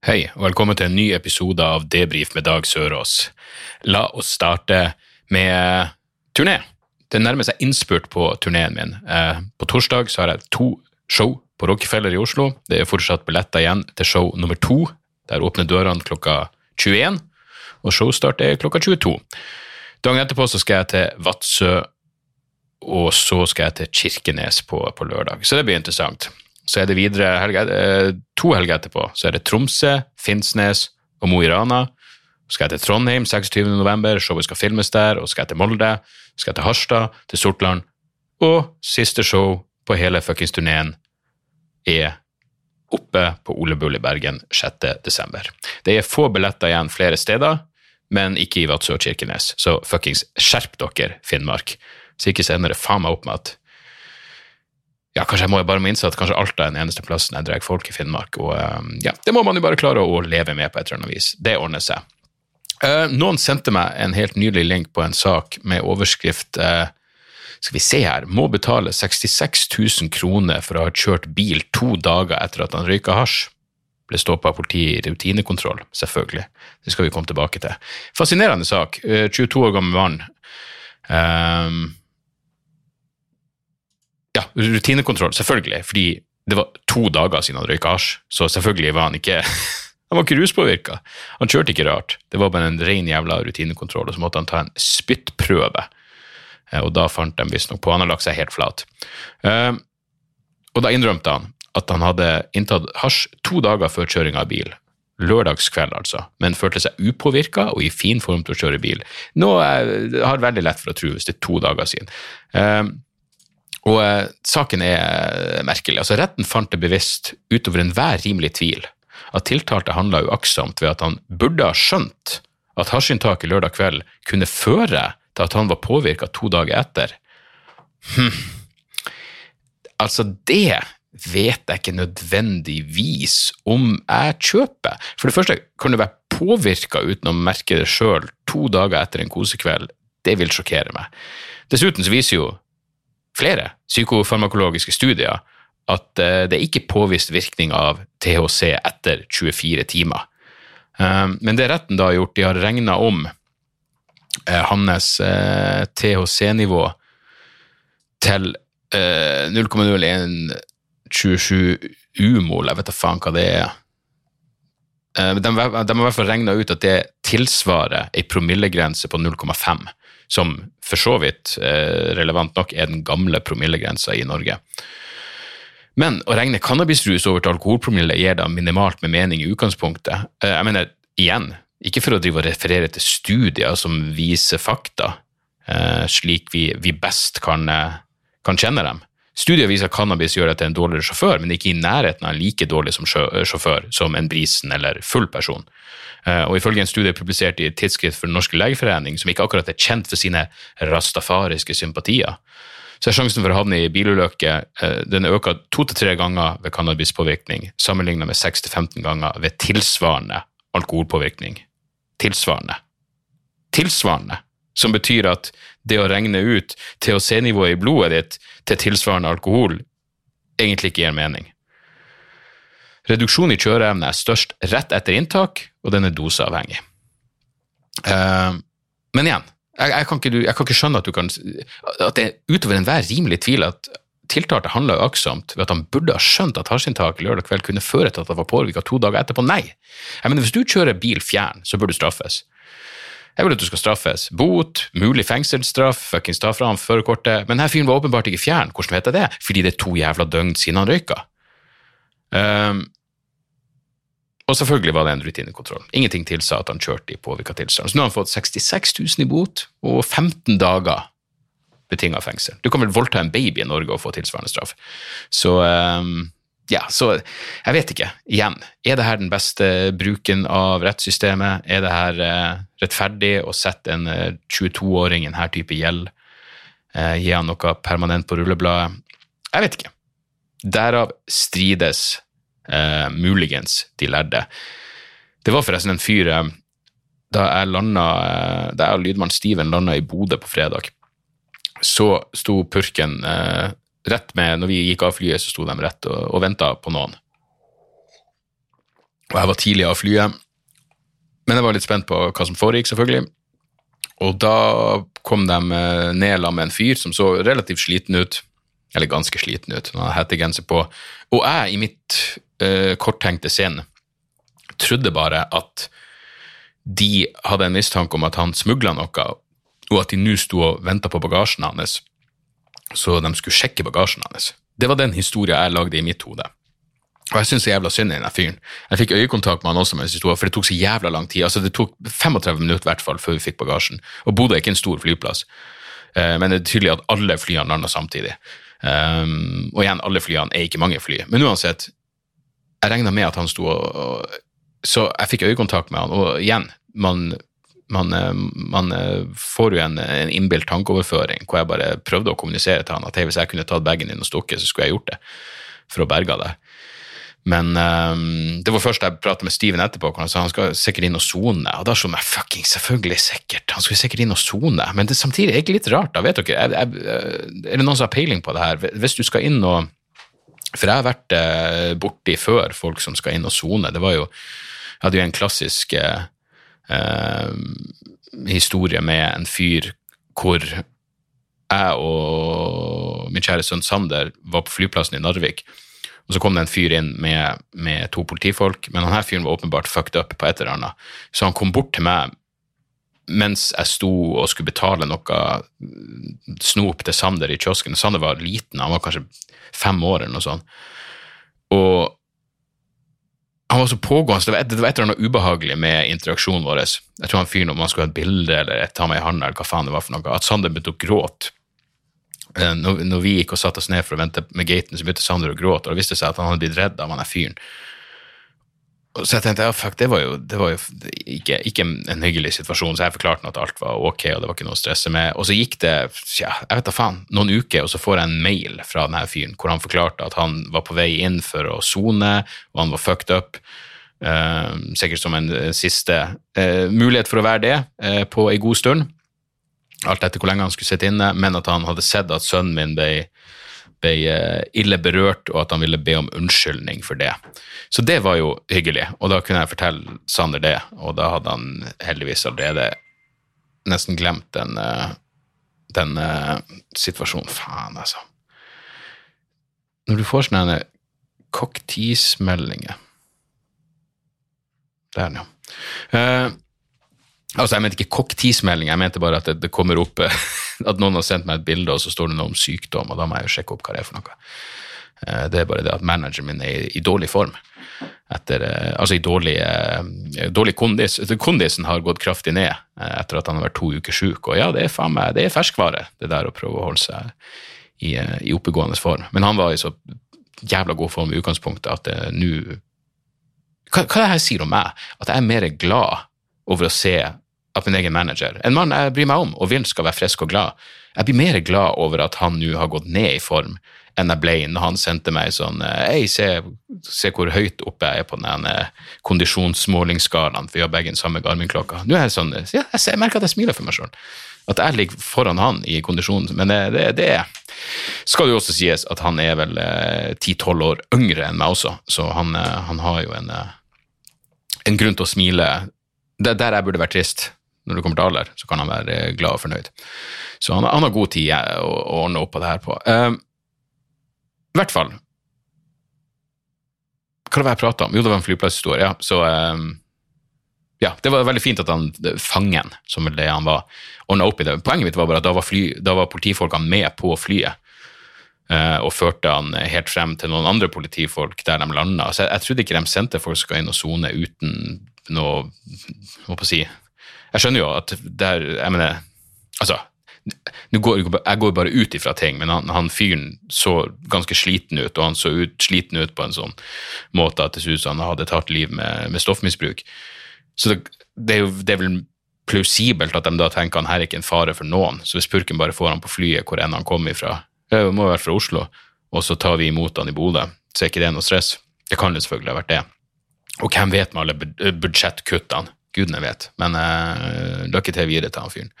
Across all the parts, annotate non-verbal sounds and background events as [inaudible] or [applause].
Hei, og velkommen til en ny episode av Debrif med Dag Sørås. La oss starte med turné. Det nærmer seg innspurt på turneen min. Eh, På torsdag så har jeg to show på Rockefeller i Oslo. Det er fortsatt billetter igjen til show nummer to. Der åpner dørene klokka 21, og showstart er klokka 22. Dagen etterpå så skal jeg til Vadsø, og så skal jeg til Kirkenes på, på lørdag. Så det blir interessant. Så er det videre helge, eh, to helger etterpå. Så er det Tromsø, Finnsnes og Mo i Rana. Så skal jeg til Trondheim 26. november, showet skal filmes der. Og så skal jeg til Molde, så skal jeg til Harstad, til Sortland. Og siste show på hele fuckings turneen er oppe på Ole Bull i Bergen 6. desember. Det er få billetter igjen flere steder, men ikke i Vadsø og Kirkenes. Så fuckings skjerp dere, Finnmark. Så ikke sender det faen meg opp med at ja, kanskje jeg må bare må innse at kanskje Alta er den eneste plassen jeg drar folk i Finnmark. Og um, ja, det må man jo bare klare å leve med på et eller annet vis. Det ordner seg. Uh, noen sendte meg en helt nylig link på en sak med overskrift uh, skal vi se her, må betale 66 000 kroner for å ha kjørt bil to dager etter at han røyka hasj. Ble stoppa av politiet i rutinekontroll, selvfølgelig. Det skal vi komme tilbake til. Fascinerende sak. Uh, 22 år gammel mann. Um, ja, rutinekontroll, selvfølgelig, fordi det var to dager siden han røyka hasj, så selvfølgelig var han ikke [laughs] han var ikke ruspåvirka. Han kjørte ikke rart. Det var bare en ren jævla rutinekontroll, og så måtte han ta en spyttprøve. Eh, Og da fant de visstnok på Han har lagt seg helt flat. Eh, Og da innrømte han at han hadde inntatt hasj to dager før kjøringa av bil. Lørdagskveld, altså, men følte seg upåvirka og i fin form til å kjøre bil. Noe jeg har veldig lett for å tro hvis det er to dager siden. Eh, og eh, saken er merkelig. Altså, retten fant det bevisst utover enhver rimelig tvil at tiltalte handla uaktsomt ved at han burde ha skjønt at hasjinntaket lørdag kveld kunne føre til at han var påvirka to dager etter. Hm. Altså, det vet jeg ikke nødvendigvis om jeg kjøper. For det første, kan du være påvirka uten å merke det sjøl to dager etter en kosekveld? Det vil sjokkere meg. Dessuten så viser jo flere psykofarmakologiske studier at eh, det er ikke påvist virkning av THC etter 24 timer. Um, Men det retten da har gjort, de har regna om eh, hans eh, THC-nivå til eh, 0,0127 umol, jeg vet da faen hva det er. Eh, De, de har i hvert fall regna ut at det tilsvarer ei promillegrense på 0,5, som for så vidt eh, relevant nok er den gamle promillegrensa i Norge. Men å regne cannabisrus over til alkoholpromille gir da minimalt med mening i utgangspunktet. Eh, Jeg mener, igjen, ikke for å drive og referere til studier som viser fakta, eh, slik vi, best kan, kan kjenne dem. Studier viser at cannabis gjør deg til en dårligere sjåfør, men ikke i nærheten av like dårlig som sjåfør som en brisen eller full person. Eh, Og ifølge en studie publisert i Tidsskrift for Den norske legeforening, som ikke akkurat er kjent for sine rastafariske sympatier, så er sjansen for å havne i bilulykke eh, den er økt to til tre ganger ved cannabispåvirkning, sammenlignet med 6-15 ganger ved tilsvarende alkoholpåvirkning. Tilsvarende. Tilsvarende. Som betyr at det å regne ut THC-nivået i blodet ditt til tilsvarende alkohol egentlig ikke gir mening. Reduksjon i kjøreevne er størst rett etter inntak, og den er doseavhengig. Eh, men igjen, jeg, jeg, kan ikke, jeg kan ikke skjønne at, du kan, at det er utover enhver rimelig tvil at tiltalte handla uaktsomt ved at han burde ha skjønt at hasjinntaket lørdag kveld kunne føre til at han var påvirka to dager etterpå. Nei. Jeg mener, hvis du kjører bil fjern, så bør du straffes. Jeg vil at du skal straffes. Bot, mulig fengselsstraff, fuckings ta fra ham førerkortet. Men denne fyren var åpenbart ikke fjern. Hvordan vet jeg det? Fordi det er to jævla døgn siden han røyka. Um, og selvfølgelig var det en rutinekontroll. Ingenting tilsa at han kjørte i påvirka tilstand. Så nå har han fått 66 000 i bot og 15 dager betinga fengsel. Du kan vel voldta en baby i Norge og få tilsvarende straff. Så ehm, ja, så jeg vet ikke. Igjen, er det her den beste bruken av rettssystemet? Er det her eh, rettferdig å sette en eh, 22-åring i denne type gjeld? Eh, gi han noe permanent på rullebladet? Jeg vet ikke. Derav strides eh, muligens de lærde. Det var forresten en fyr eh, Da jeg landa, eh, da jeg og lydmann Steven landa i Bodø på fredag, så sto purken rett med, når vi gikk av flyet, så sto de rett og, og venta på noen. Og jeg var tidlig av flyet, men jeg var litt spent på hva som foregikk, selvfølgelig. Og da kom de eh, ned sammen med en fyr som så relativt sliten ut, eller ganske sliten ut, han hadde hettegenser på. Og jeg, i mitt uh, korttenkte sinn, trodde bare at de hadde en mistanke om at han smugla noe, og at de nå sto og venta på bagasjen hans så de skulle sjekke bagasjen hans. Det var den historien jeg lagde i mitt hode. Og jeg syns jævla synd i den fyren. Jeg fikk øyekontakt med han også mens sto for det tok så jævla lang tid. Altså Det tok 35 minutter hvert fall før vi fikk bagasjen. Og Bodø er ikke en stor flyplass, uh, men det er tydelig at alle flyene landa samtidig. Um, og igjen, alle flyene er ikke mange fly. Men uansett, jeg regna med at han sto og Så jeg fikk øyekontakt med han, og igjen, man man, eh, man, eh, får jo en, en innbilt tankeoverføring hvor jeg bare prøvde å kommunisere til han at hey, hvis jeg kunne tatt bagen din og stukket, så skulle jeg gjort det for å berge deg. Men um, det var først jeg pratet med Steven etterpå, hvor han sa han skal sikkert inn og sone. Og da slo jeg fucking selvfølgelig sikkert, han skulle sikkert inn og sone. Men det samtidig er ikke litt rart, da, vet dere. Jeg, jeg, er det noen som har peiling på det her? Hvis du skal inn og For jeg har vært borti før folk som skal inn og sone. Det var jo Jeg hadde jo en klassisk eh, eh, historie med en fyr hvor jeg og min kjære sønn Sander var på flyplassen i Narvik. Og Så kom det en fyr inn med, med to politifolk, men denne fyren var åpenbart fucked up på et eller annet. Så han kom bort til meg mens jeg sto og skulle betale noe snop til Sander i kiosken. Sander var liten, han var kanskje fem år eller noe sånt. Og han var så pågående, det var, et, det var et eller annet ubehagelig med interaksjonen vår. Jeg tror han fyren om han skulle ha et bilde eller ta meg i handa, eller hva faen det var for noe, at Sander begynte å gråte. Eh, når, når, vi gikk og satte oss ned for å vente med gaten, så begynte Sander å gråte, og det viste seg at han hadde blitt redd av han der fyren. Så jeg tenkte ja, fuck, det var jo, det var jo ikke, ikke, en hyggelig situasjon, så jeg forklarte at alt var ok, og det var ikke noe å stresse med. Og så gikk det ja, jeg vet da faen, noen uker, og så får jeg en mail fra denne fyren hvor han forklarte at han var på vei inn for å sone, og han var fucked up. Uh, sikkert som en uh, siste uh, mulighet for å være det på ei god stund. Alt etter hvor lenge han skulle sitte inne, men at han hadde sett at sønnen min ble ble eh, ille berørt, og at han ville be om unnskyldning for det. Så det var jo hyggelig, og da kunne jeg fortelle Sander det, og da hadde han heldigvis allerede nesten glemt den, eh, den uh, situasjonen. Faen, altså. Når du får sånne cocktease-meldinger Der, ja. Uh, Altså, Jeg mente ikke cocktease-melding, jeg mente bare at det, det, kommer opp at noen har sendt meg et bilde, og så står det noe om sykdom, og da må jeg jo sjekke opp hva det er for noe. Eh, det er bare det at manageren min er i, i dårlig form. Etter, eh, altså i dårlig, eh, dårlig kondis. Kondisen har gått kraftig ned etter at han har vært to uker syk. Og ja, det er faen meg, det er ferskvare, det der å prøve å holde seg i, i oppegående form. Men han var i så jævla god form i utgangspunktet at nå hva, hva det her sier om meg? At jeg er mer glad over å se at min egen manager, en mann jeg bryr meg om og vil skal være frisk og glad, jeg blir mer glad over at han nå har gått ned i form enn jeg ble når han sendte meg sånn Hei, se, se, hvor høyt oppe jeg er på den eh, kondisjonsmålingsskalaen, for vi har begge den samme Garmin-klokka. Nå er jeg sånn, ja, jeg, merker at jeg smiler for meg sjøl. At jeg ligger foran han i kondisjonen. Men det, det, det skal jo også sies at han er vel eh, ti-tolv år yngre enn meg også, så han, eh, han har jo en, en grunn til å smile der jeg burde vært trist når det kommer til alder, så kan han være glad og fornøyd. Så han, han har god tid å, å, ordne opp på det her på. Uh, I hvert fall Hva var det jeg prata om? Jo, det var en flyplasshistorie. Ja. Så uh, ja, det var veldig fint at han, fangen, som vel det han var, ordna opp i det. Poenget mitt var bare at da var, fly, da var politifolkene med på flyet. Uh, og førte han helt frem til noen andre politifolk der de landa. Jeg, jeg, trodde ikke de sendte folk som skal inn og sone uten noe Hva på si Jeg skjønner jo at det er Jeg mener, altså går, jeg går bare ut ifra ting, men han, han fyren så ganske sliten ut, og han så ut, sliten ut på en sånn måte at det så ut som han hadde et hardt liv med, med stoffmisbruk. Så det, det, er jo, det er vel plausibelt at de da tenker han her er ikke en fare for noen, så hvis purken bare får han på flyet hvor enn han kommer ifra, det må jo være fra Oslo, og så tar vi imot han i Bodø, så er ikke det noe stress. Det kan jo selvfølgelig ha vært det. Og hvem vet med alle budsjettkuttene? Gudene vet. Men uh, lykke til videre til han fyren.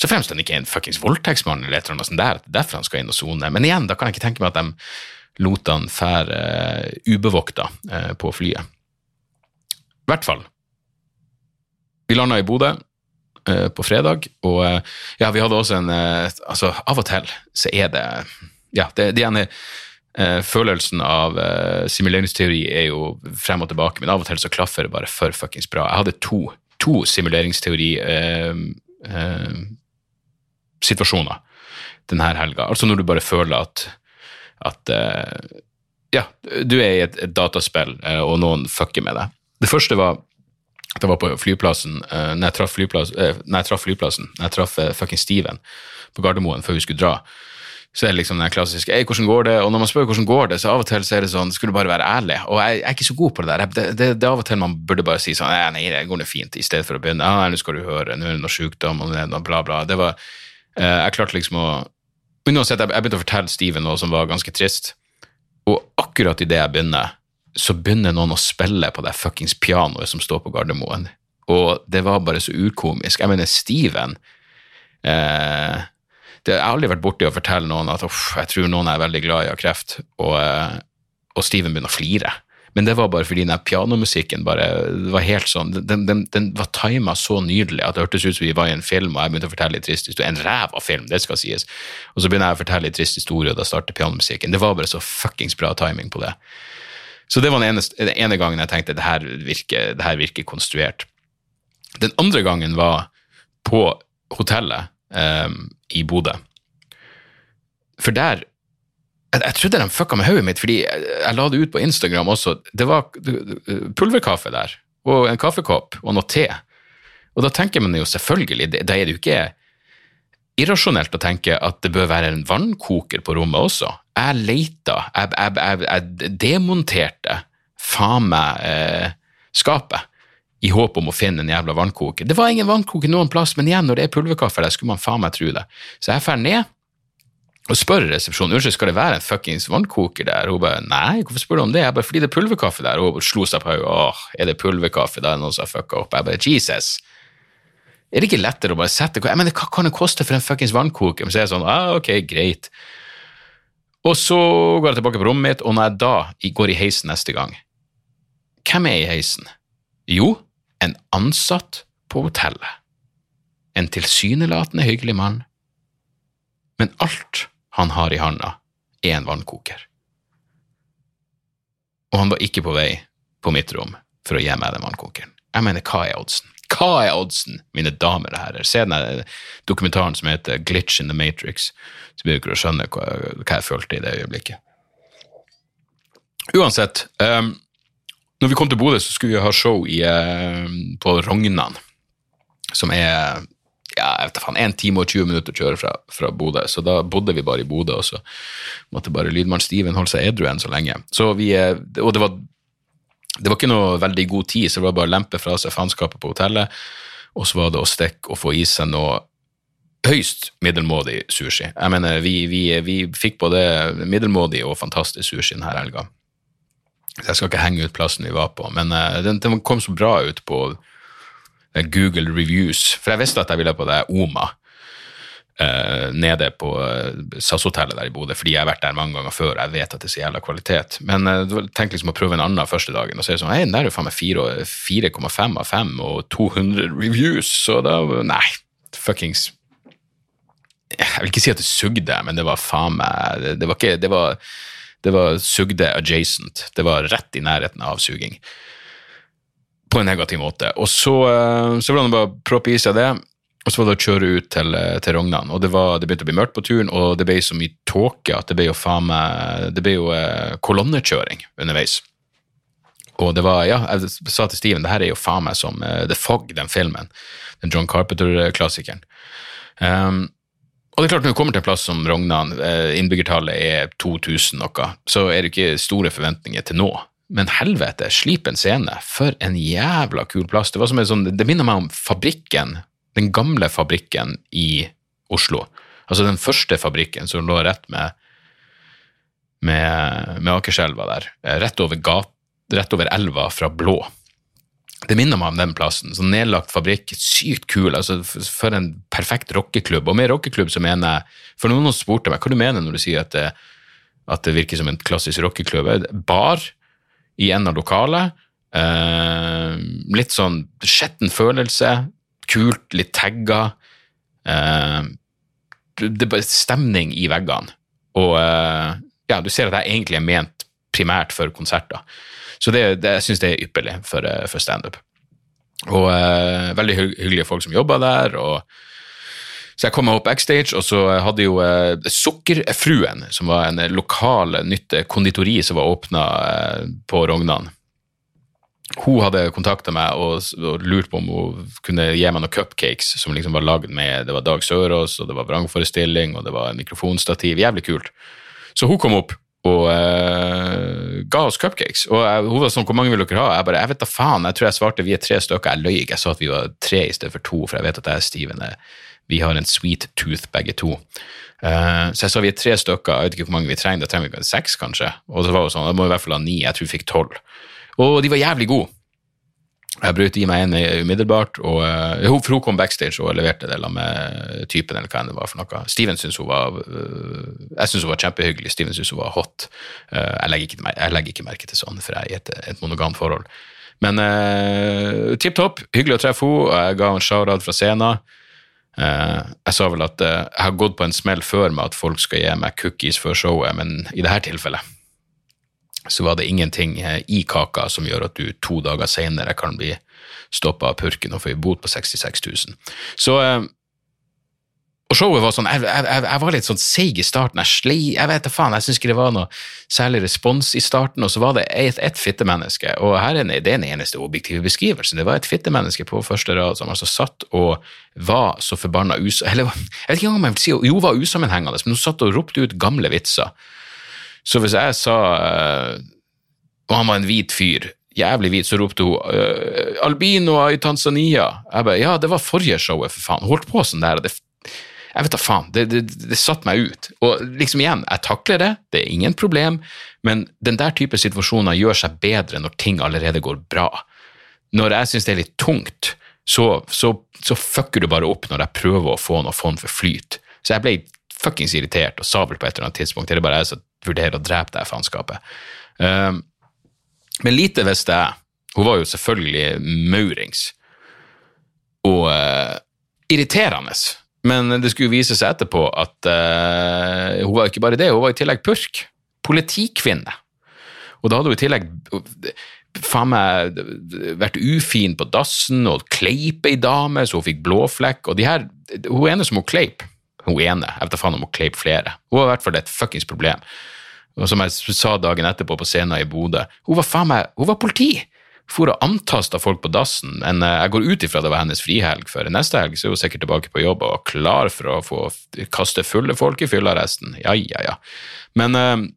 Så fremst han ikke er en fuckings voldtektsmann eller et eller annet sånt der, derfor han skal inn og sone. Men igjen, da kan jeg ikke tenke meg at de lot han fære uh, ubevokta uh, på flyet. I hvert fall. Vi landa i Bodø uh, på fredag, og ja, vi hadde også en Altså, av og til så er det Ja, det, det ene Uh, følelsen av uh, simuleringsteori er jo frem og tilbake, men av og til så klaffer det bare for fuckings bra. Jeg hadde to, to simuleringsteori-situasjoner uh, denne helga. Altså når du bare føler at, at ja, du er i et, et dataspill, og noen fucker med deg. Det første var at jeg var på flyplassen, når jeg traff flyplassen, når jeg traff, flyplassen, når jeg traff fucking Steven på Gardermoen før vi skulle dra så er det liksom den klassiske Ei, 'Hvordan går det?' Og når man spør hvordan går det, så av og til så er det sånn Skulle bare være ærlig. Og jeg, jeg er ikke så god på det der. Det, det, det, er av og til man burde bare si sånn 'Nei, det går nå fint', i stedet for å begynne 'Ja, nå skal du høre, nå er det noe sykdom', og det er noe bla, bla. Det var eh, Jeg klarte liksom å Uansett, jeg, jeg begynte å fortelle Steven noe som var ganske trist, og akkurat idet jeg begynner, så begynner noen å spille på det fuckings pianoet som står på Gardermoen. Og det var bare så urkomisk. Jeg mener, Steven eh, det, Jeg har aldri vært borti å fortelle noen at uff, jeg tror noen er veldig glad i å ha kreft, og, eh, og Steven begynner å flire. Men det var bare fordi den pianomusikken bare, det var helt sånn, den, den, den var tima så nydelig at det hørtes ut som vi var i en film, og jeg begynte å fortelle litt trist historie. En ræva film, det skal sies. Og så begynner jeg å fortelle litt trist historie, og da starter pianomusikken. Det var bare så fuckings bra timing på det. Så det var den ene, den ene gangen jeg tenkte det her, virker, virker konstruert. Den andre gangen var på hotellet um, i Bodø. For der jeg, jeg, trodde de fucka med hodet mitt, fordi jeg, jeg, la det ut på Instagram også. Det var pulverkaffe der, og en kaffekopp og noe te. Og da tenker man jo selvfølgelig, da er det jo ikke irrasjonelt å tenke at det bør være en vannkoker på rommet også. Jeg leita, jeg, jeg demonterte faen meg eh, skapet i håp om å finne en jævla vannkoker. Det var ingen vannkoker noen plass, men igjen, når det er pulverkaffe der, skulle man faen meg tro det. Så jeg drar ned og spør resepsjonen unnskyld, skal det være en fuckings vannkoker der. Hun bare nei, hvorfor spør du om det? Jeg bare fordi det er pulverkaffe der. Hun slo seg på hodet. Åh, er det pulverkaffe? Da er det noen som har fucka opp. Jeg bare Jesus. Er det ikke lettere å bare sette Jeg mener, hva kan det koste for en fuckings vannkoker? Men så er jeg sånn, ah, ok, greit. Og så går jeg tilbake på rommet mitt, og når jeg da går i heisen neste gang, hvem er i heisen? Jo, en ansatt på hotellet. En tilsynelatende hyggelig mann. Men alt han har i handa, er en vannkoker. Og han var ikke på vei på mitt rom for å gi meg den vannkokeren. Jeg mener, hva er oddsen? Hva er oddsen, mine damer og herrer? Se den dokumentaren som heter Glitch in the Matrix, så blir dere å skjønne hva, hva, jeg følte i det øyeblikket. Uansett, um, når vi kom til Bodø, så skulle vi ha show i, uh, på Rognan, som er ja, jeg vet faen, 1 time og 20 minutter å kjøre fra, fra Bodø. Så da bodde vi bare i Bodø, og så måtte bare lydmann Steven holde seg edru enn så lenge. Så vi, uh, og det var, det var ikke noe veldig god tid, så det var bare å lempe fra seg faenskapet på hotellet, og så var det å stikke og få i seg noe høyst middelmådig sushi. Jeg mener, vi, vi, vi fikk både middelmådig og fantastisk sushi denne helga. Jeg skal ikke henge ut plassen vi var på, men uh, den, den, kom så bra ut på uh, Google Reviews. For jeg visste at jeg ville på det Oma uh, nede på SAS-hotellet der i Bodø, fordi jeg har vært der mange ganger før. Jeg vet at det er så jævla kvalitet. Men uh, tenk liksom å prøve en annen første dagen og så er det sånn Hei, den der er jo faen meg 4,5 av 5 og 200 reviews, så da Nei, fuckings Jeg vil ikke si at det sugde, men det var faen meg Det, det var ikke det var det var sugde adjacent. Det var rett i nærheten av suging. På en negativ måte. Og så, eh, så var det bare proppe i seg det, og så var det å kjøre ut til, eh, til Rognan. Og det, var, det, begynte å bli mørkt på turen, og det ble så mye tåke at det ble jo faen meg Det ble jo eh, kolonnekjøring underveis. Og det var, ja, jeg sa til Steven, det her er jo faen meg som The Fog, den filmen. Den John Carpenter-klassikeren. Um, Og det er klart, når du kommer til en plass som Rognan, eh, innbyggertallet er 2000 noe, så er det ikke store forventninger til nå. Men helvete, Slipen scene, for en jævla kul plass. Det, var som en sånn, det minner meg om fabrikken, den gamle fabrikken i Oslo. Altså den første fabrikken som lå rett med, med, med Akerselva der. eh, Rett over, gat, rett over elva fra Blå. Det minner meg om den plassen. Sånn nedlagt fabrikk, sykt kul. altså For en perfekt rockeklubb. Og med rockeklubb så mener jeg For noen spurte meg hva du mener når du sier at det, at det virker som en klassisk rockeklubb. Bar i en av lokalet. Eh, litt sånn skjetten følelse. Kult, litt tagga. Eh, det er bare stemning i veggene. Og eh, ja, du ser at jeg egentlig er ment primært for konserter. Så det, det, jeg syns det er ypperlig for, eh, for standup. Og eh, veldig hyggelige folk som jobber der. og så jeg kom meg opp backstage, og så hadde jo eh, Sukkerfruen, som var en lokal nytt eh, konditori som var åpna eh, på Rognan. Hun hadde kontakta meg og, og lurt på om hun kunne gi meg noen cupcakes som liksom var lagd med Det var Dag Sørås, og det var vrangforestilling, og det var mikrofonstativ. Jævlig kult. Så hun kom opp og uh, ga oss cupcakes. Og jeg, hun var sånn 'Hvor mange vil dere ha?' Jeg bare 'Jeg vet da faen'. Jeg tror jeg svarte 'Vi er tre stykker'. Jeg løy ikke. Jeg sa at vi var tre i stedet for to, for jeg vet at jeg er Steven er vi har en sweet tooth begge to. Uh, så jeg sa vi er tre stykker, jeg vet ikke hvor mange vi trenger, da trenger vi seks kanskje. Og så var hun sånn, da må vi i hvert fall ha ni, jeg tror vi fikk tolv. Og de var jævlig gode. Jeg brøt i meg en umiddelbart, og uh, for hun kom backstage og leverte det med typen, eller hva enn det var for noe. Steven syntes hun var øh, Jeg syntes hun var kjempehyggelig, Steven syntes hun var hot. Uh, jeg, legger ikke, jeg legger ikke merke til sånn, for jeg er i et, et monogamt forhold. Men uh, tipp topp, hyggelig å treffe henne, og jeg ga henne en shout-out fra scenen. Eh, jeg sa vel at eh, jeg har gått på en smell før med at folk skal gi meg cookies før showet, men i dette tilfellet så var det ingenting eh, i kaka som gjør at du to dager senere kan bli stoppa av purken og få en bot på 66 000. Så eh, og showet var sånn, jeg, jeg, jeg, var litt sånn seig i starten, jeg slei, jeg vet da faen, jeg synes ikke det var noe særlig respons i starten, og så var det et, et fittemenneske, og her er det den eneste objektive beskrivelsen, det var et fittemenneske på første rad som altså satt og var så forbanna us... Eller jeg vet ikke engang om jeg vil si, jo, var usammenhengende, men hun satt og ropte ut gamle vitser. Så hvis jeg sa eh, Og han var en hvit fyr, jævlig hvit, så ropte hun eh, 'albinoer i Tanzania'. Jeg bare, ja, det var forrige showet, for faen. Holdt på sånn der. det jeg vet da faen, det, det, det satte meg ut. Og liksom igjen, jeg takler det, det er ingen problem, men den der type situasjoner gjør seg bedre når ting allerede går bra. Når jeg syns det er litt tungt, så, så, så fucker du bare opp når jeg prøver å få noe form for flyt. Så jeg ble fuckings irritert og sa vel på et eller annet tidspunkt, det er bare jeg som vurderer å drepe det faenskapet. Um, men lite visste jeg, hun var jo selvfølgelig maurings, og uh, irriterende. Men det skulle vise seg etterpå at uh, hun var ikke bare det, hun var i tillegg purk. Politikvinne. Og da hadde hun i tillegg faen meg vært ufin på dassen og kleipe ei dame, så hun fikk blåflekk. Og de her, hun ene som hun kleip, hun ene, jeg vet da faen om hun kleip flere, hun var i hvert fall et fuckings problem. Og som jeg sa dagen etterpå på scenen i Bodø, hun var faen meg, hun var politi! For å antasta folk på dassen, men eh, jeg går ut ifra det var hennes frihelg, for neste helg så er hun sikkert tilbake på jobb og klar for å få kaste fulle folk i fyllearresten. Ja, ja, ja. Men, eh,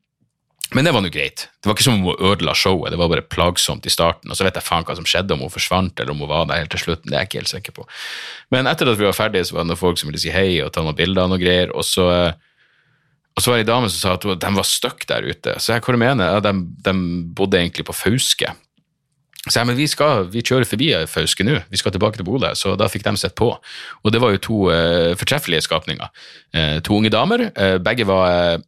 men det var nå greit. Det var ikke som om hun ødela showet, det var bare plagsomt i starten. Og så vet jeg faen hva som skjedde, om hun forsvant eller om hun var der helt til slutten. Det er jeg ikke helt sikker på. Men etter at vi var ferdige, så var det noen folk som ville si hei og ta noen bilder og noe greier. Og så, og så var det ei dame som sa at de var stuck der ute. Så jeg hva du mener, ja, de, de bodde egentlig på Fauske. Så jeg, men vi, skal, vi kjører forbi Fauske nå, vi skal tilbake til Bodø, så da fikk de sett på. Og det var jo to uh, fortreffelige skapninger. Uh, to unge damer, Uh, begge var eh,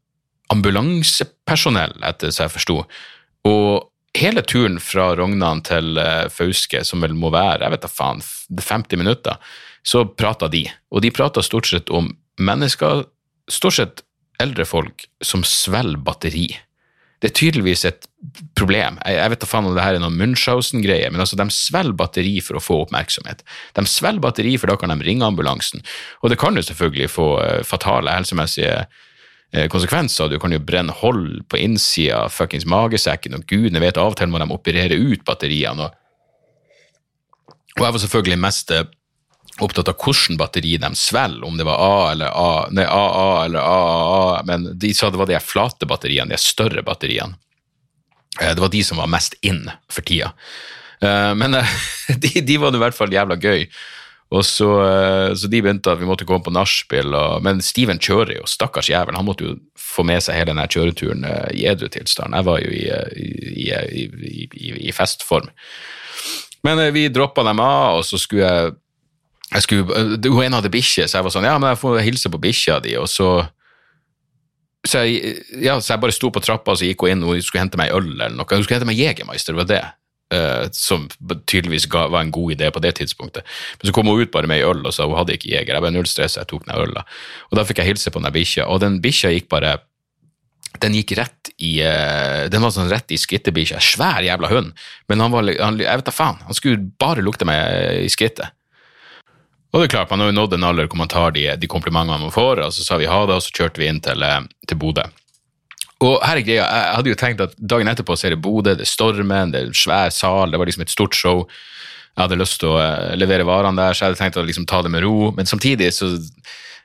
ambulansepersonell, etter så jeg forsto. Og hele turen fra Rognan til eh, Fauske, som vel må være, jeg vet da faen, 50 minutter, så prata de. Og de prata stort sett om mennesker, stort sett eldre folk, som svelger batteri. Det er tydeligvis et problem. Jeg, vet da faen om det her er noen Munchhausen-greie, men altså, de svelger batteri for å få oppmerksomhet. De svelger batteri, for da kan de ringe ambulansen. Og det kan jo selvfølgelig få eh, fatale helsemessige konsekvenser. Du kan jo brenne hold på innsida av fuckings magesekken, og gudene vet av og til må de operere ut batteriene. Og, og jeg var selvfølgelig mest eh, opptatt av hvilket batteri de svelger, om det var A eller A, nei, AA eller AAA, men de sa det var de flate batteriene, de større batteriene. Eh, Det var de som var mest in for tida. Eh, Men eh, [laughs] de, de var i hvert fall jævla gøy. Og så, eh, så de begynte at vi måtte komme på nachspiel, men Steven kjører jo, stakkars jævel. Han måtte jo få med seg hele denne kjøreturen eh, i edru tilstand. Jeg var jo i, eh, i, i, i, i, festform. Men vi droppa dem av, og så skulle jeg jeg skulle, Hun ene hadde bikkje, så jeg var sånn, ja, men jeg får hilse på bikkja di, og så så jeg, ja, så jeg bare sto på trappa, og så gikk hun inn, og hun skulle hente meg øl eller noe. Hun skulle hente meg Jegermeister, det var det. Eh, som tydeligvis ga, var en god idé på det tidspunktet. Men så kom hun ut bare med ei øl, og sa hun hadde ikke Jeger. Jeg ble null stress, jeg tok den øla. Og da fikk jeg hilse på den bikkja, og den bikkja gikk bare den gikk rett i uh, Den var sånn rett i skrittebikkja. Svær jævla hund. Men han var han, jeg vet da faen, han skulle bare lukte meg i skrittet. Og det er klart, man har jo nådd en alder hvor man tar de, de komplimentene man får, og så sa vi ha det, og så kjørte vi inn til, eh, til Bodø. Og her er greia, jeg hadde jo tenkt at dagen etterpå så er det Bodø, det er stormen, det er en svær sal, det var liksom et stort show. Jeg hadde lyst til å eh, levere varene der, så jeg hadde tenkt å liksom ta det med ro, men samtidig så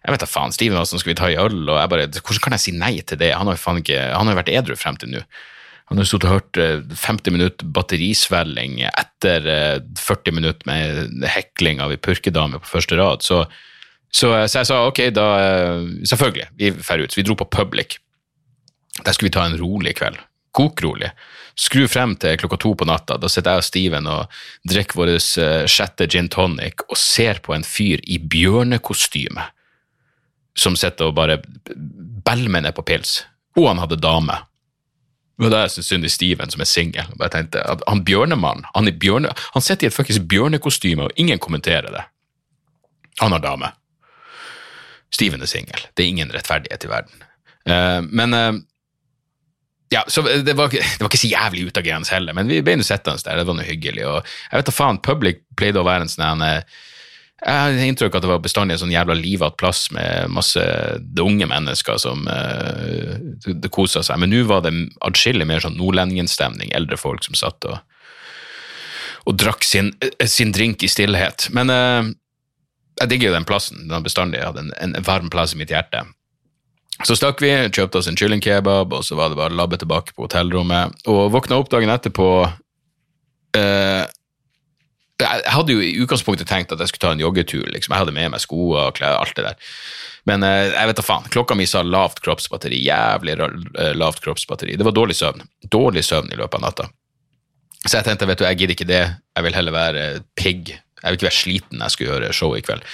jeg vet da faen, Steven var sånn, skal vi ta i øl, og jeg bare, hvordan kan jeg si nei til det? Han har jo faen ikke, han har jo vært edru frem til nå. Han har stått og hørt eh, 50 minutter batterisvelling etter eh, 40 minutter med hekling av ei purkedame på første rad, så, så, så jeg sa ok, da, eh, selvfølgelig, vi drar ut. Så vi dro på Public. Der skulle vi ta en rolig kveld. Kokrolig. Skru frem til klokka to på natta. Da sitter jeg og Steven og drikker vår eh, sjette gin tonic og ser på en fyr i bjørnekostyme som sitter og bare belmer ned på pils. Og han hadde dame. Var da jeg syntes synd i Steven, som er singel. Og Han bjørnemannen, han, er bjørne, han sitter i et fuckings bjørnekostyme, og ingen kommenterer det. Han har dame. Steven er singel. Det er ingen rettferdighet i verden. Uh, men eh, ja, så det var, det var ikke så jævlig utagerende heller, men vi ble nå sittende der, det var noe hyggelig. Og jeg vet da faen, Public pleide å være en sånn eh, Jeg har inntrykk av at det var bestandig en sånn jævla livatt plass med masse unge mennesker som uh, det kosa seg, men nå var det adskillig mer sånn nordlendingenstemning, eldre folk som satt og, og drakk sin, eh, sin drink i stillhet. Men uh, jeg digger jo den plassen, den har bestandig hatt en, en varm plass i mitt hjerte. Så stakk vi, kjøpte oss en kyllingkebab, og så var det bare labbe tilbake på hotellrommet. Og våkna opp dagen etterpå eh, Jeg hadde jo i utgangspunktet tenkt at jeg skulle ta en joggetur. liksom. Jeg hadde med meg sko og klær, alt det der. Men eh, jeg vet da faen. Klokka mi sa lavt kroppsbatteri. Jævlig eh, lavt kroppsbatteri. Det var dårlig søvn. Dårlig søvn i løpet av natta. Så jeg tenkte, vet du, jeg gidder ikke det. Jeg vil heller være pigg. Jeg vil ikke være sliten jeg skulle gjøre show i kveld.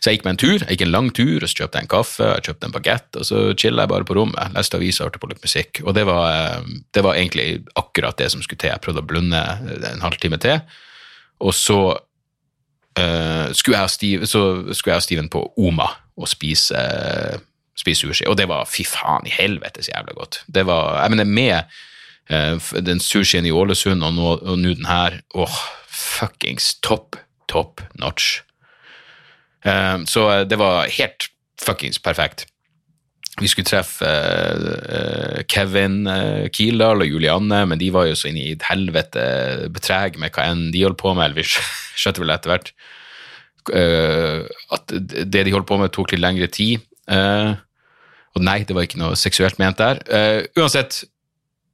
Så jeg gikk meg en tur, jeg gikk en lang tur, og så kjøpte jeg en kaffe, jeg kjøpte en bagett, og så chilla jeg bare på rommet. Leste aviser, hørte på litt musikk. Og det var, eh, det var egentlig akkurat det som skulle til. Jeg prøvde å blunde en halvtime til, og så uh, skulle, jeg og Steve, så skulle jeg og Steven på Oma og spise, spise sushi. Og det var fy faen i så jævla godt. Det var, jeg mener med eh, den sushien i Ålesund og nå, og nå den her, åh, fuckings topp, topp notch. Eh, så eh, det var helt fuckings perfekt. Vi skulle treffe uh, Kevin uh, Kildahl og Julianne, men de var jo så inne i et helvete betreg med hva enn de holdt på med, eller vi [laughs] skjønte vel etter hvert uh, at det de holdt på med, tok litt lengre tid. Og nei, det var ikke noe seksuelt ment der. Uansett,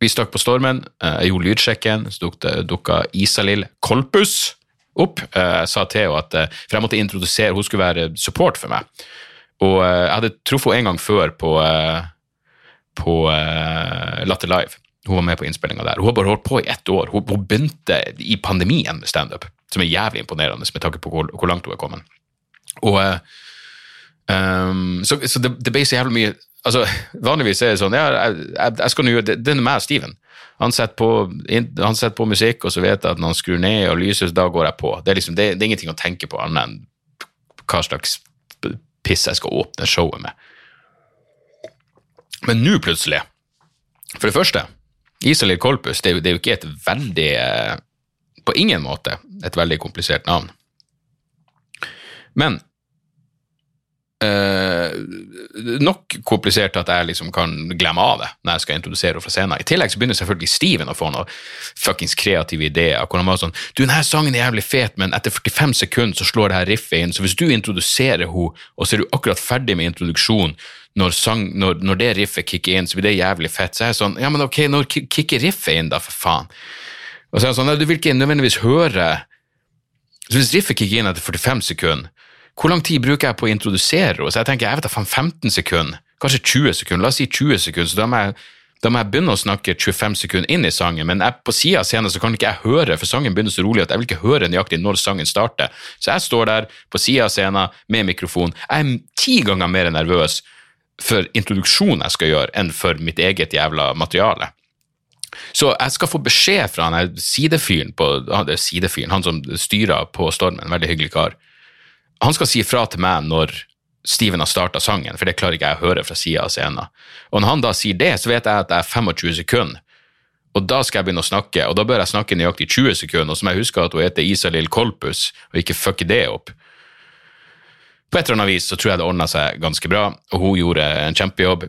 vi stakk på stormen. jeg gjorde lydsjekken, så dukka Isalill Kolpus opp. Eh, sa Theo at eh, For jeg måtte introdusere, hun skulle være support for meg. Og eh, jeg hadde truffet henne en gang før på, på Latter Live. Hun var med på innspillinga der. Hun har bare holdt på i ett år. Hun, hun begynte i pandemien med standup, som er jævlig imponerende med tanke på hvor, hvor langt hun er kommet. Og ehm, Så, så det, det ble så jævlig mye altså Vanligvis er det sånn ja, jeg, jeg, skal nå gjøre det, er meg og Steven. Han setter, på, han setter på musikk, og så vet jeg at når han skrur ned og lyser, da går jeg på. Det er liksom, det, det er ingenting å tenke på annet enn hva slags piss jeg skal åpne showet med. Men nå plutselig For det første, Isalill Kolpus det det er jo ikke et veldig eh, På ingen måte et veldig komplisert navn. Men eh, nok komplisert at jeg liksom kan glemme av det når jeg skal introdusere henne fra scenen. I tillegg så begynner selvfølgelig Steven å få noen fuckings kreative ideer. hvor han var sånn, du, denne sangen er jævlig fet, men etter 45 sekunder så slår det her riffet inn, så hvis du introduserer henne, og så er du akkurat ferdig med introduksjonen, når, sang, når, når det riffet kicker inn, så blir det jævlig fett. Så er jeg sånn, ja, men ok, når ki- kicker riffet inn, da, for faen? Og så er jeg sånn, du vil ikke nødvendigvis høre så hvis riffet kicker inn etter 45 sekunder, hvor lang tid bruker jeg på å introdusere henne? Så jeg tenker, jeg vet da faen 15 sekunder, kanskje 20 sekunder, la oss si 20 sekunder, så da må jeg, da må jeg begynne å snakke 25 sekunder inn i sangen, men jeg, på siden av scenen så kan ikke jeg høre, for sangen begynner så rolig at jeg vil ikke høre nøyaktig når sangen starter. Så jeg står der på siden av scenen med mikrofon. Jeg er ti ganger mer nervøs for introduksjonen jeg skal gjøre, enn for mitt eget jævla materiale. Så jeg skal få beskjed fra han sidefyren, på, sidefyren, han som styrer på Stormen, en veldig hyggelig kar. Han skal si fra til meg når Steven har starta sangen, for det klarer ikke jeg å høre fra sida av scenen. Og når han da sier det, så vet jeg at det er 25 sekunder. Og da skal jeg begynne å snakke, og da bør jeg snakke nøyaktig 20 sekunder, og så må jeg huske at hun heter Isalill Kolpus, og ikke fucke det opp. På et eller annet vis så tror jeg det ordna seg ganske bra, og hun gjorde en kjempejobb.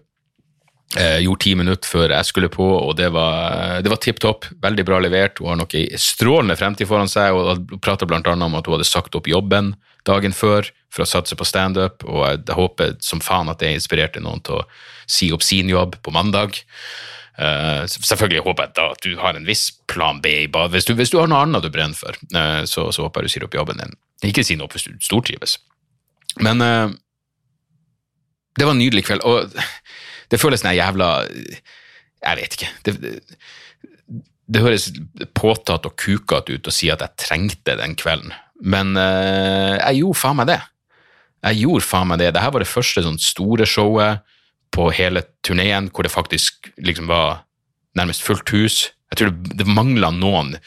Eh, gjorde ti minutter før jeg skulle på, og det var, det var tipp topp. Veldig bra levert. Hun har noe strålende fremtid foran seg, og prater prata bl.a. om at hun hadde sagt opp jobben dagen før for å satse på standup, og jeg, håper som faen at det inspirerte noen til å si opp sin jobb på mandag. Uh, selvfølgelig håper jeg da at du har en viss plan B i badet. Hvis du har noe annet du brenner for, uh, så, så håper jeg du sier opp jobben din. Ikke si noe opp hvis du stortrives. Men uh, det var en nydelig kveld, og [laughs] det føles som en jævla Jeg vet ikke. Det, det, det høres påtatt og kukete ut å si at jeg trengte den kvelden, men eh, jeg gjorde faen meg det. Jeg gjorde faen meg det. Dette var det første sånn store showet på hele turneen hvor det faktisk liksom var nærmest fullt hus. Jeg tror det, det mangla noen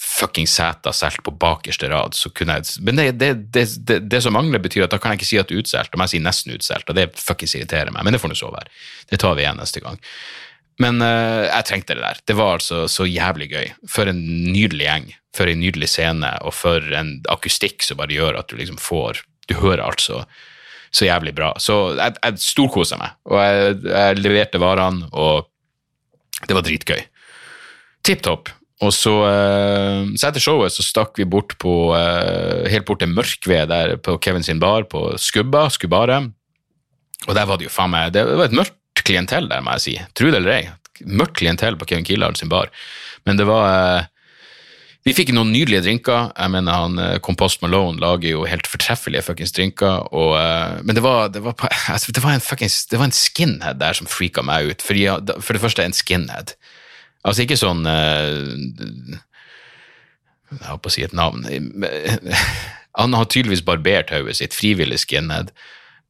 fucking seter solgt på bakerste rad. Så kunne jeg, men det, det, det, det, som mangler, betyr at da kan jeg ikke si at det er utsolgt. Om jeg sier nesten utsolgt, og det fuckings irriterer meg. Men det får nå så være. Det tar vi igjen neste gang. Men uh, jeg trengte det der. Det var altså så jævlig gøy. For en nydelig gjeng. For en nydelig scene, og for en akustikk som bare gjør at du liksom får Du hører alt så, så jævlig bra. Så jeg, jeg storkosa meg, og jeg, jeg leverte varene, og det var dritgøy. Tipp topp. Og så, eh, så etter showet så stakk vi bort på eh, helt bort til Mørkved der på Kevin sin bar på Skubba, Skubbaret. Og der var det jo faen meg Det var et mørkt klientell der, må jeg si. Tro det eller ei. Mørkt klientell på Kevin Killard sin bar. Men det var eh, Vi fikk noen nydelige drinker. Jeg mener han eh, Compost Malone lager jo helt fortreffelige fuckings drinker. Og, eh, men det var, det, var [laughs] altså, det, var en fuckings, det var en skinhead der som freaka meg ut. Fordi, for det første, en skinhead. Altså ikke sånn uh, Jeg holdt på å si et navn. [laughs] Han har tydeligvis barbert hodet sitt, frivillig skinhead.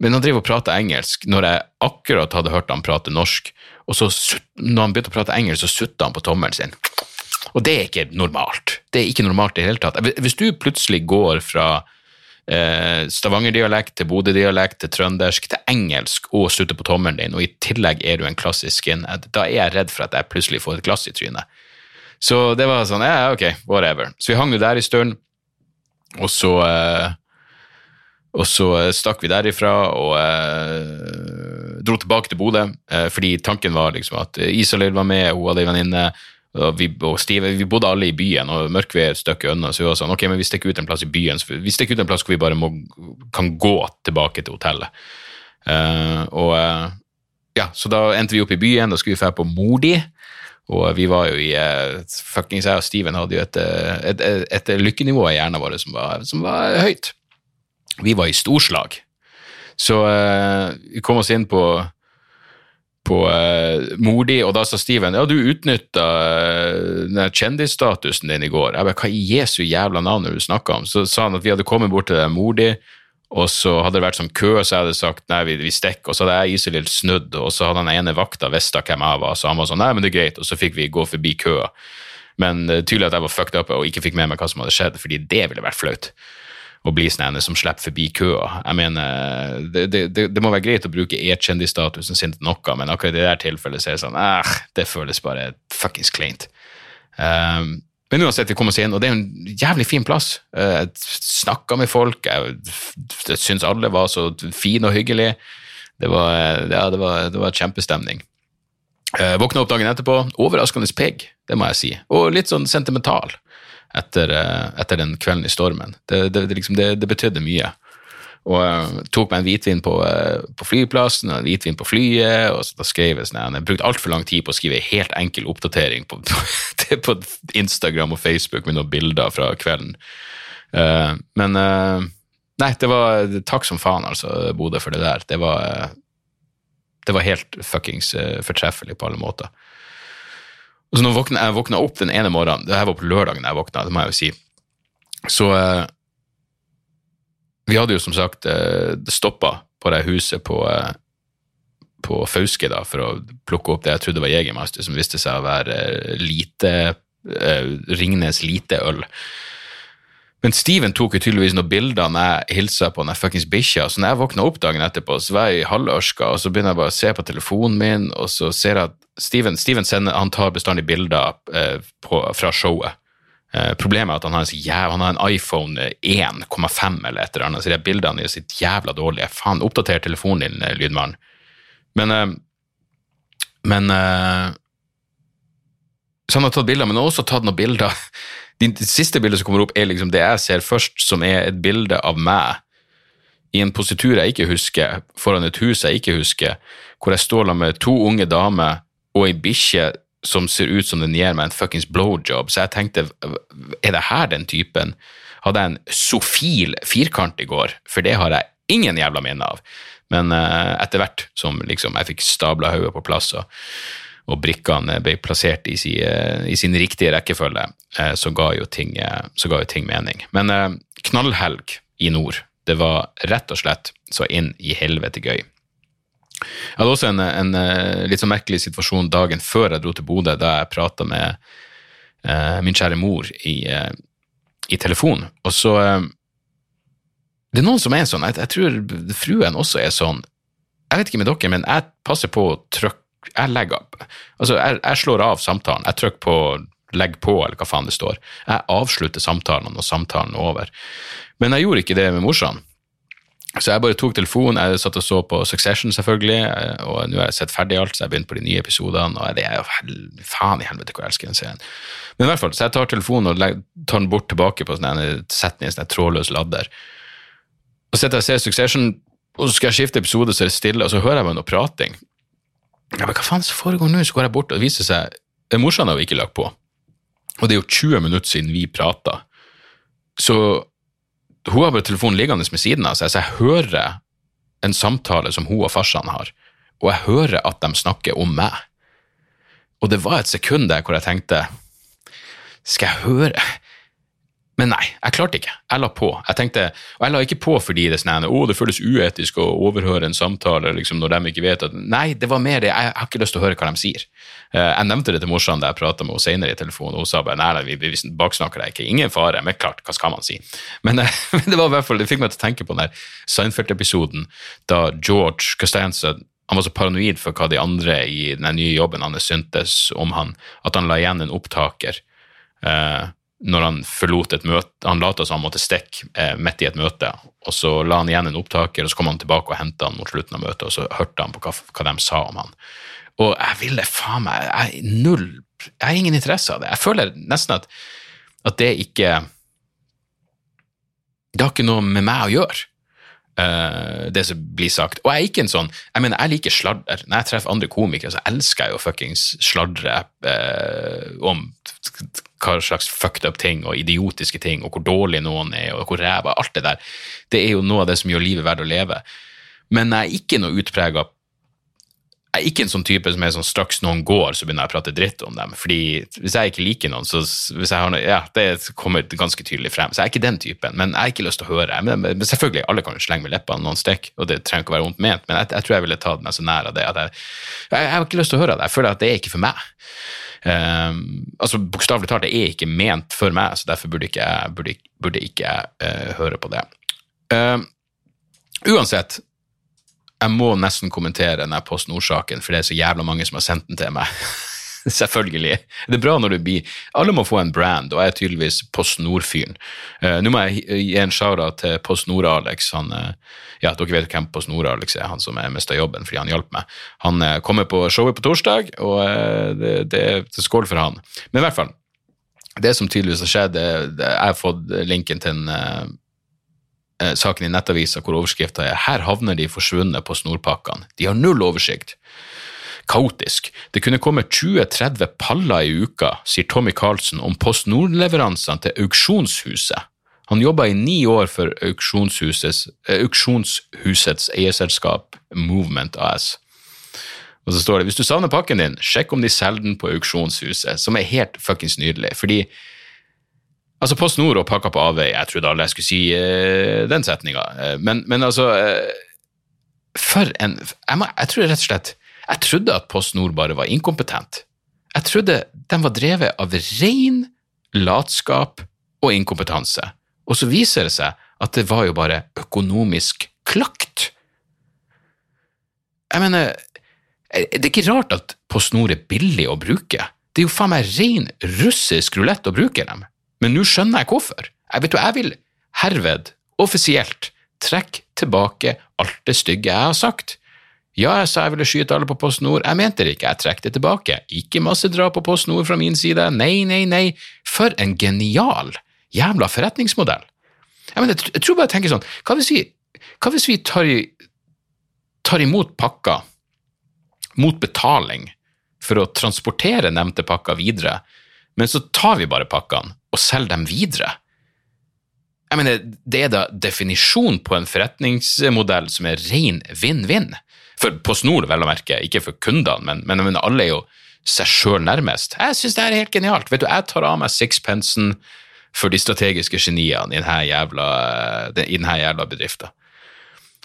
Men han driver og prater engelsk når jeg akkurat hadde hørt han prate norsk. Og så når han begynte å prate engelsk, så sutta han på tommelen sin. Og det er ikke normalt. Det er ikke normalt i det hele tatt. Hvis du plutselig går fra eh, Stavanger-dialekt til Bodø-dialekt til trøndersk til engelsk og slutter på tommelen din, og i tillegg er du en klassisk skinhead, da er jeg redd for at jeg plutselig får et glass i trynet. Så det var sånn, ja, ok, whatever. Så vi hang jo der en stund, og så eh, og så eh, stakk vi derifra og eh, dro tilbake til Bodø, eh, fordi tanken var liksom at Isalill var med, hun hadde ei venninne, vi, og Steve, vi bodde alle i byen, og mørket er et stykke unna, så vi var sånn, ok, men vi stikker ut en plass i byen, vi stikker ut en plass hvor vi bare må, kan gå tilbake til hotellet. Uh, og uh, ja, så da endte vi opp i byen, da skulle vi dra på Modi, og vi var jo i uh, fuckings jeg og Steven hadde jo et, et, et, et lykkenivå i hjernen vår som var, som var høyt. Vi var i storslag. Så vi kom oss inn på, på uh, Modi, og da sa Steven ja, du utnytta uh, kjendisstatusen din i går. Jeg bare, Hva i Jesu jævla navn er det du snakker om? Så sa han at vi hadde kommet bort til det modig, og så hadde det vært sånn kø, så jeg hadde sagt nei, vi, vi stikker, og så hadde jeg Iselin snudd, og så hadde han ene vakta visst hvem jeg var, så han var sånn nei, men det er greit, og så fikk vi gå forbi køa. Men uh, tydelig at jeg var fucked up og ikke fikk med meg hva som hadde skjedd, fordi det ville vært flaut å bli sånn en som slipper forbi køa. Jeg mener, det, det, det, må være greit å bruke e-kjendisstatusen sin til noe, men akkurat i det der tilfellet så er det sånn eh, det føles bare fuckings kleint. Um, Men uansett, vi kom oss inn, og det er en jævlig fin plass. Eh, Jeg snakka med folk, jeg, jeg syns alle var så fine og hyggelige. Det var, ja, det var, det var kjempestemning. Eh, våkna opp dagen etterpå, overraskende pigg, det må jeg si. Og litt sånn sentimental etter, eh, etter den kvelden i stormen. Det, det, det, liksom, det, betydde mye. Og uh, tok meg en hvitvin på, uh, på flyplassen og en hvitvin på flyet. og så da skrev Jeg sånn, jeg brukte altfor lang tid på å skrive en helt enkel oppdatering på, på, [laughs] Instagram og Facebook med noen bilder fra kvelden. Uh, men Nei, det var Takk som faen, altså, Bodø, for det der. Det var, det var helt fuckings fortreffelig på alle måter. Og så når våkna, jeg våkna opp den ene morgenen, det her var på lørdagen jeg våkna, det må jeg jo si, så eh, Vi hadde jo som sagt eh, stoppa på det huset på, eh, på Fauske da, for å plukke opp det jeg trodde var Jegermaster, som viste seg å være eh, lite eh, Ringnes lite øl. Men Steven tok jo tydeligvis noen bilder når jeg hilsa på den fuckings bikkja. Så når jeg våkna opp dagen etterpå, så var jeg i halvørska, og så begynner jeg bare å se på telefonen min, og så ser jeg at Steven, Steven sender, han tar bestandig bilder eh, på, fra showet. Eh, problemet er at han har en, jæv, han har en iPhone 1,5 eller et eller annet, så de bildene er sitt jævla dårlige. Faen, oppdater telefonen din, eh, lydmann. Men, eh, men eh, Så han har tatt bilder, men han har også tatt noen bilder [laughs] Det de siste bildet som kommer opp, er liksom det jeg ser først, som er et bilde av meg i en positur jeg ikke husker, foran et hus jeg ikke husker, hvor jeg står med to unge damer og ei bikkje som ser ut som den gir meg en fuckings blowjob. Så jeg tenkte, er det her den typen? Hadde jeg en sofil firkant i går? For det har jeg ingen jævla minne av. Men uh, etter hvert som liksom, jeg fikk stabla hodet på plass og, og brikkene ble plassert i, si, uh, i sin riktige rekkefølge, uh, så ga ting, så ga jo ting mening. Men knallhelg i nord. Det var rett og slett så inn i helvete gøy. Jeg hadde også en, en eh, litt sånn merkelig situasjon dagen før jeg dro til Bodø, da jeg prata med eh, min kjære mor i, eh, i telefon. Og så eh, Det er noen som er sånn, jeg, jeg tror fruen også er sånn. Jeg vet ikke med dere, men jeg passer på å trykke Jeg legger opp. Altså, jeg, jeg slår av samtalen. Jeg trykker på legg på, eller hva faen det står. Jeg avslutter samtalen når samtalen er over. Men jeg gjorde ikke det med morsan. Så jeg bare tok telefonen, jeg satt og så på Succession selvfølgelig, eh, og nå har jeg sett ferdig alt, så jeg begynte på de nye episodene, og det er jo faen i helvete hvor jeg elsker den serien. Men i hvert fall, så jeg tar telefonen og tar den bort tilbake på sånn setter i en sånn trådløs ladder. Og så sitter jeg og ser Succession, og så skal jeg skifte episode, så er det stille, og så hører jeg bare noe prating. Jeg bare, hva faen som foregår nå? Så går jeg bort, og det viser seg, det morsan har vi ikke lagt på. Og det er jo 20 minutter siden vi prata. Så hun har bare telefonen liggende med siden av seg, så jeg hører en samtale som hun og farsan har, og jeg hører at de snakker om meg. Og det var et sekund der hvor jeg tenkte Skal jeg høre Men nei, jeg klarte ikke. Jeg la på. Jeg tenkte, Og jeg la ikke på fordi det sånn å, det føles uetisk å overhøre en samtale liksom, når de ikke vet at Nei, det var mer det. Jeg har ikke lyst til å høre hva de sier. Eh, Jeg nevnte det til morsan da jeg prata med henne senere i telefonen, og hun sa bare nei, nei, vi, vi baksnakker deg ikke. Ingen fare. Men klart, hva skal man si? Men, eh, [laughs] det var i hvert fall, det fikk meg til å tenke på den der Seinfeld-episoden da George Costanza han var så paranoid for hva de andre i den nye jobben hans syntes om han, at han la igjen en opptaker eh, når han forlot et møte. Han lot som han måtte stikke eh, midt i et møte, og så la han igjen en opptaker, og så kom han tilbake og henta han mot slutten av møtet, og så hørte han på hva, hva de sa om han. Og jeg ville faen meg jeg, Null Jeg har ingen interesse av det. Jeg føler nesten at, at det ikke Det har ikke noe med meg å gjøre eh, det som blir sagt. Og jeg er ikke en sånn Jeg mener, jeg liker sladder. Når jeg treffer andre komikere, så elsker jeg jo fuckings sladre eh, om hva slags fucked up ting og idiotiske ting, og hvor dårlig noen er, og hvor ræva Alt det der. Det er jo noe av det som gjør livet verdt å leve. Men jeg er ikke noe utprega jeg er ikke en sånn type som er sånn straks noen går, så begynner jeg å prate dritt om dem. Fordi hvis jeg ikke liker noen, så hvis jeg har noe, ja, det kommer ganske tydelig frem. Så jeg er ikke den typen, men jeg har ikke lyst til å høre. Men, selvfølgelig, alle kan jo slenge med leppene noen stikk, og det trenger ikke å være vondt ment, men jeg, jeg tror jeg ville tatt meg så nær av det at jeg, jeg, jeg har ikke lyst til å høre det. Jeg føler at det er ikke for meg. Um, altså Bokstavelig talt, det er ikke ment for meg, så derfor burde ikke jeg, burde, burde ikke jeg uh, høre på det. Um, uansett, jeg må nesten kommentere denne Post Nord-saken, for det er så jævla mange som har sendt den til meg. [laughs] [laughs] Selvfølgelig. Det er bra når du blir Alle må få en brand, og jeg er tydeligvis Post Nord-fyren. Uh, Nå må jeg gi en shout-out til Post Nord-Alex. Uh, ja, Dere vet hvem Post Nord-Alex er, han som mista jobben fordi han hjalp meg. Han uh, kommer på showet på torsdag, og det, det, er skål for han. Men i hvert fall, det som tydeligvis har skjedd, det, jeg har fått linken til en saken i Nettavisa hvor overskrifta er 'Her havner de forsvunne på snorpakkene'. De har null oversikt kaotisk. Det kunne komme 20-30 paller i uka, sier Tommy Carlsen om Post Nord-leveransene til auksjonshuset. Han jobba i ni år for auksjonshusets, eh, auksjonshusets eierselskap Movement AS. Og så står det hvis du savner pakken din, sjekk om de selger den på auksjonshuset, som er helt fuckings nydelig. Fordi altså Post Nord og pakka på avveie, jeg trodde alle jeg skulle si uh, den setninga, uh, men, men, altså uh, For en jeg, må, jeg tror rett og slett jeg trodde at Post Nord bare var inkompetent. Jeg trodde de var drevet av ren latskap og inkompetanse. Og så viser det seg at det var jo bare økonomisk klakt. Jeg mener, det er ikke rart at Post Nord er billig å bruke. Det er jo faen meg ren russisk rulett å bruke dem. Men nå skjønner jeg hvorfor. Jeg vet jo, jeg vil herved, offisielt, trekke tilbake alt det stygge jeg har sagt. Ja, jeg sa jeg ville skyte alle på Post Nord, jeg mente det ikke, jeg trekker det tilbake. Ikke masse drap på Post Nord fra min side, nei, nei, nei, for en genial jævla forretningsmodell. Jeg, mener, jeg tror bare jeg tenker sånn, hva hvis vi, hva hvis vi tar, tar imot pakker mot betaling for å transportere nevnte pakker videre, men så tar vi bare pakkene og selger dem videre? Jeg mener, Det er da definisjon på en forretningsmodell som er ren vinn-vinn. For på snor, vel å merke, ikke for kundene, men, men, men alle er jo seg sjøl nærmest. Jeg syns det er helt genialt. Vet du, Jeg tar av meg sixpensen for de strategiske geniene i denne jævla, jævla bedriften.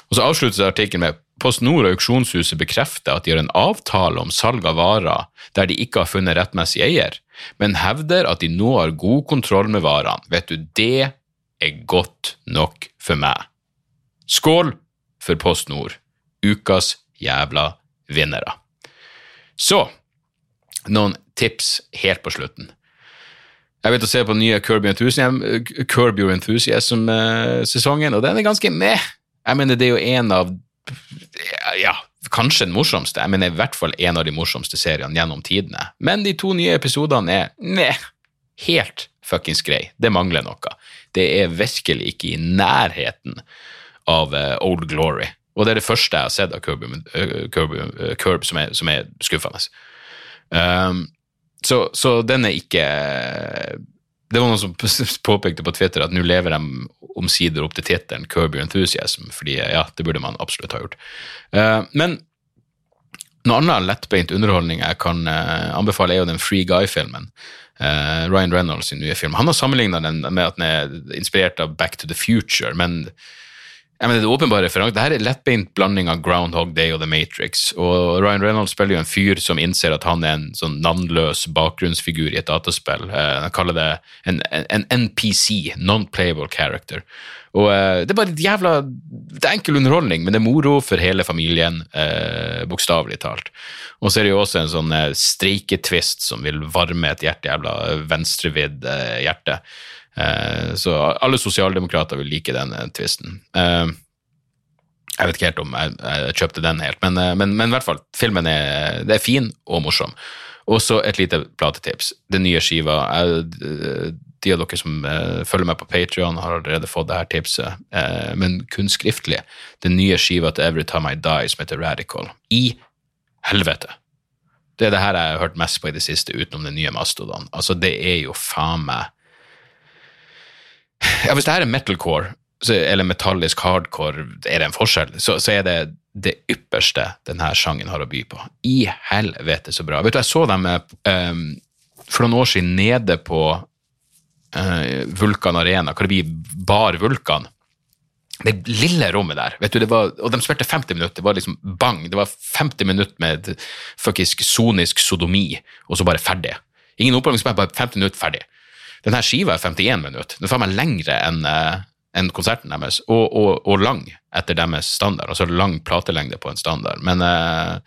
Og så avsluttes artikkelen med PostNord og auksjonshuset bekrefter at de har en avtale om salg av varer der de ikke har funnet rettmessig eier, men hevder at de nå har god kontroll med varene. Vet du, det er godt nok for meg. Skål for PostNord, ukas jævla vinnere. Så noen tips helt på slutten. Jeg vet å se på den nye Curb Your Enthusiasm-sesongen, og den er ganske med. Jeg mener, det er jo en av ja, kanskje den morsomste. Jeg mener i hvert fall en av de morsomste seriene gjennom tidene. Men de to nye episodene er meh, helt fuckings grei. Det mangler noe. Det er virkelig ikke i nærheten av uh, Old Glory. Og det er det første jeg har sett av Curb, Curb, Curb som, er, som, er, skuffende. Um, så, så, den er ikke Det var noen som [laughs] påpekte på Twitter at nå lever de omsider opp til tittelen Curb Your Enthusiasm, fordi ja, det burde man absolutt ha gjort. Uh, men noe annet lettbeint underholdning jeg kan uh, anbefale, er jo den Free Guy-filmen. Uh, Ryan Reynolds sin nye film. Han har sammenligna den med at den er inspirert av Back to the Future, men jeg mener, det åpenbare for Det her er lettbeint blanding av Groundhog Day og The Matrix. Og Ryan Reynolds spiller jo en fyr som innser at han er en sånn navnløs bakgrunnsfigur i et dataspill. Uh, han kaller det en, en NPC, non-playable character. Og uh, Det er bare et jævla Det er enkel underholdning, men det er moro for hele familien, eh, bokstavelig talt. Og så er det jo også en sånn uh, streiketvist som vil varme et hjerte, jævla venstrevidd hjerte. Eh, så alle sosialdemokrater vil like den eh, tvisten. Eh, jeg vet ikke helt om jeg, jeg kjøpte den helt, men, men, men, i hvert fall, filmen er, er fin og morsom. Og så et lite platetips. Den nye skiva jeg, De av dere som følger meg på Patrion, har allerede fått det her tipset, men kun skriftlig. Den nye skiva til Every Time I Die som heter Radical. I helvete! Det er det her jeg har hørt mest på i det siste, utenom den nye Mastodon. Altså, det er jo faen meg ja, Hvis det her er metalcore, eller metallisk hardcore, er det en forskjell, så, så, er det det ypperste denne sangen har å by på. I helvete, så bra. Vet du, Jeg så dem um, for noen år siden nede på uh, Vulkan Arena, hva det blir bar Vulkan. Det lille rommet der, vet du, det var, og de spilte 50 minutter. Det var liksom bang. Det var 50 minutter med fuckings sonisk sodomi, og så bare ferdig. Ingen oppvarming, bare 50 minutter ferdig. Denne skiva er 51 minutter. Den er faen meg lengre enn uh, enn konserten deres, og, og, og, lang etter deres standard. Altså lang platelengde på en standard. Men uh,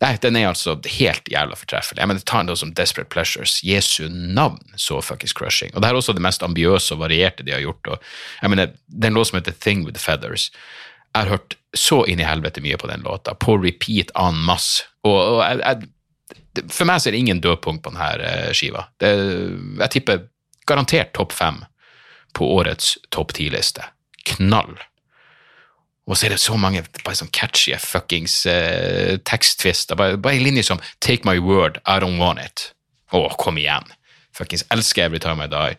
nei, den er altså helt jævla fortreffelig. Jeg mener, Ta en som Desperate Pleasures. Jesu navn, så fuckings crushing. Og det er også det mest ambiøse og varierte de har gjort. Og, jeg mener, Det er en låt som heter Thing With The Feathers. Jeg har hørt så inn i helvete mye på den låta, på repeat en masse. Og, og jeg, jeg, for meg så er det ingen dødpunkt på denne eh, skiva. Det, jeg tipper garantert topp fem på årets topp ti-liste. Knall. Og så er det så mange bare sånn catchy fuckings uh, teksttvister. Bare, bare en linje som 'Take my word, I don't want it'. Å, kom igjen. Fuckings elsker Every Time I Die.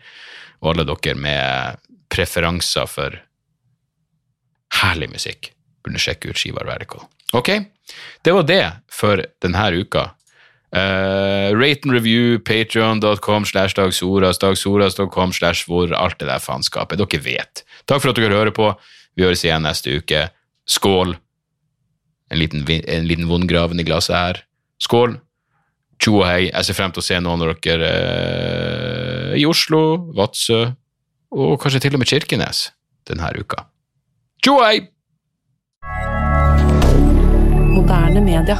Og alle dere med preferanser for herlig musikk burde sjekke ut Skivar Radical. Ok, det var det for denne uka. Uh, rate and review, patreon.com slash dagsoras, dagsoras.com slash hvor, alt det der faenskapet. Dere vet. Takk for at dere hører på. Vi høres igjen neste uke. Skål. En liten, en liten vondgraven i glasset her. Skål. Tjo og hei. Jeg ser frem til å se noen av dere uh, i Oslo, Vadsø og kanskje til og med Kirkenes denne uka. Tjo og hei! Moderne media.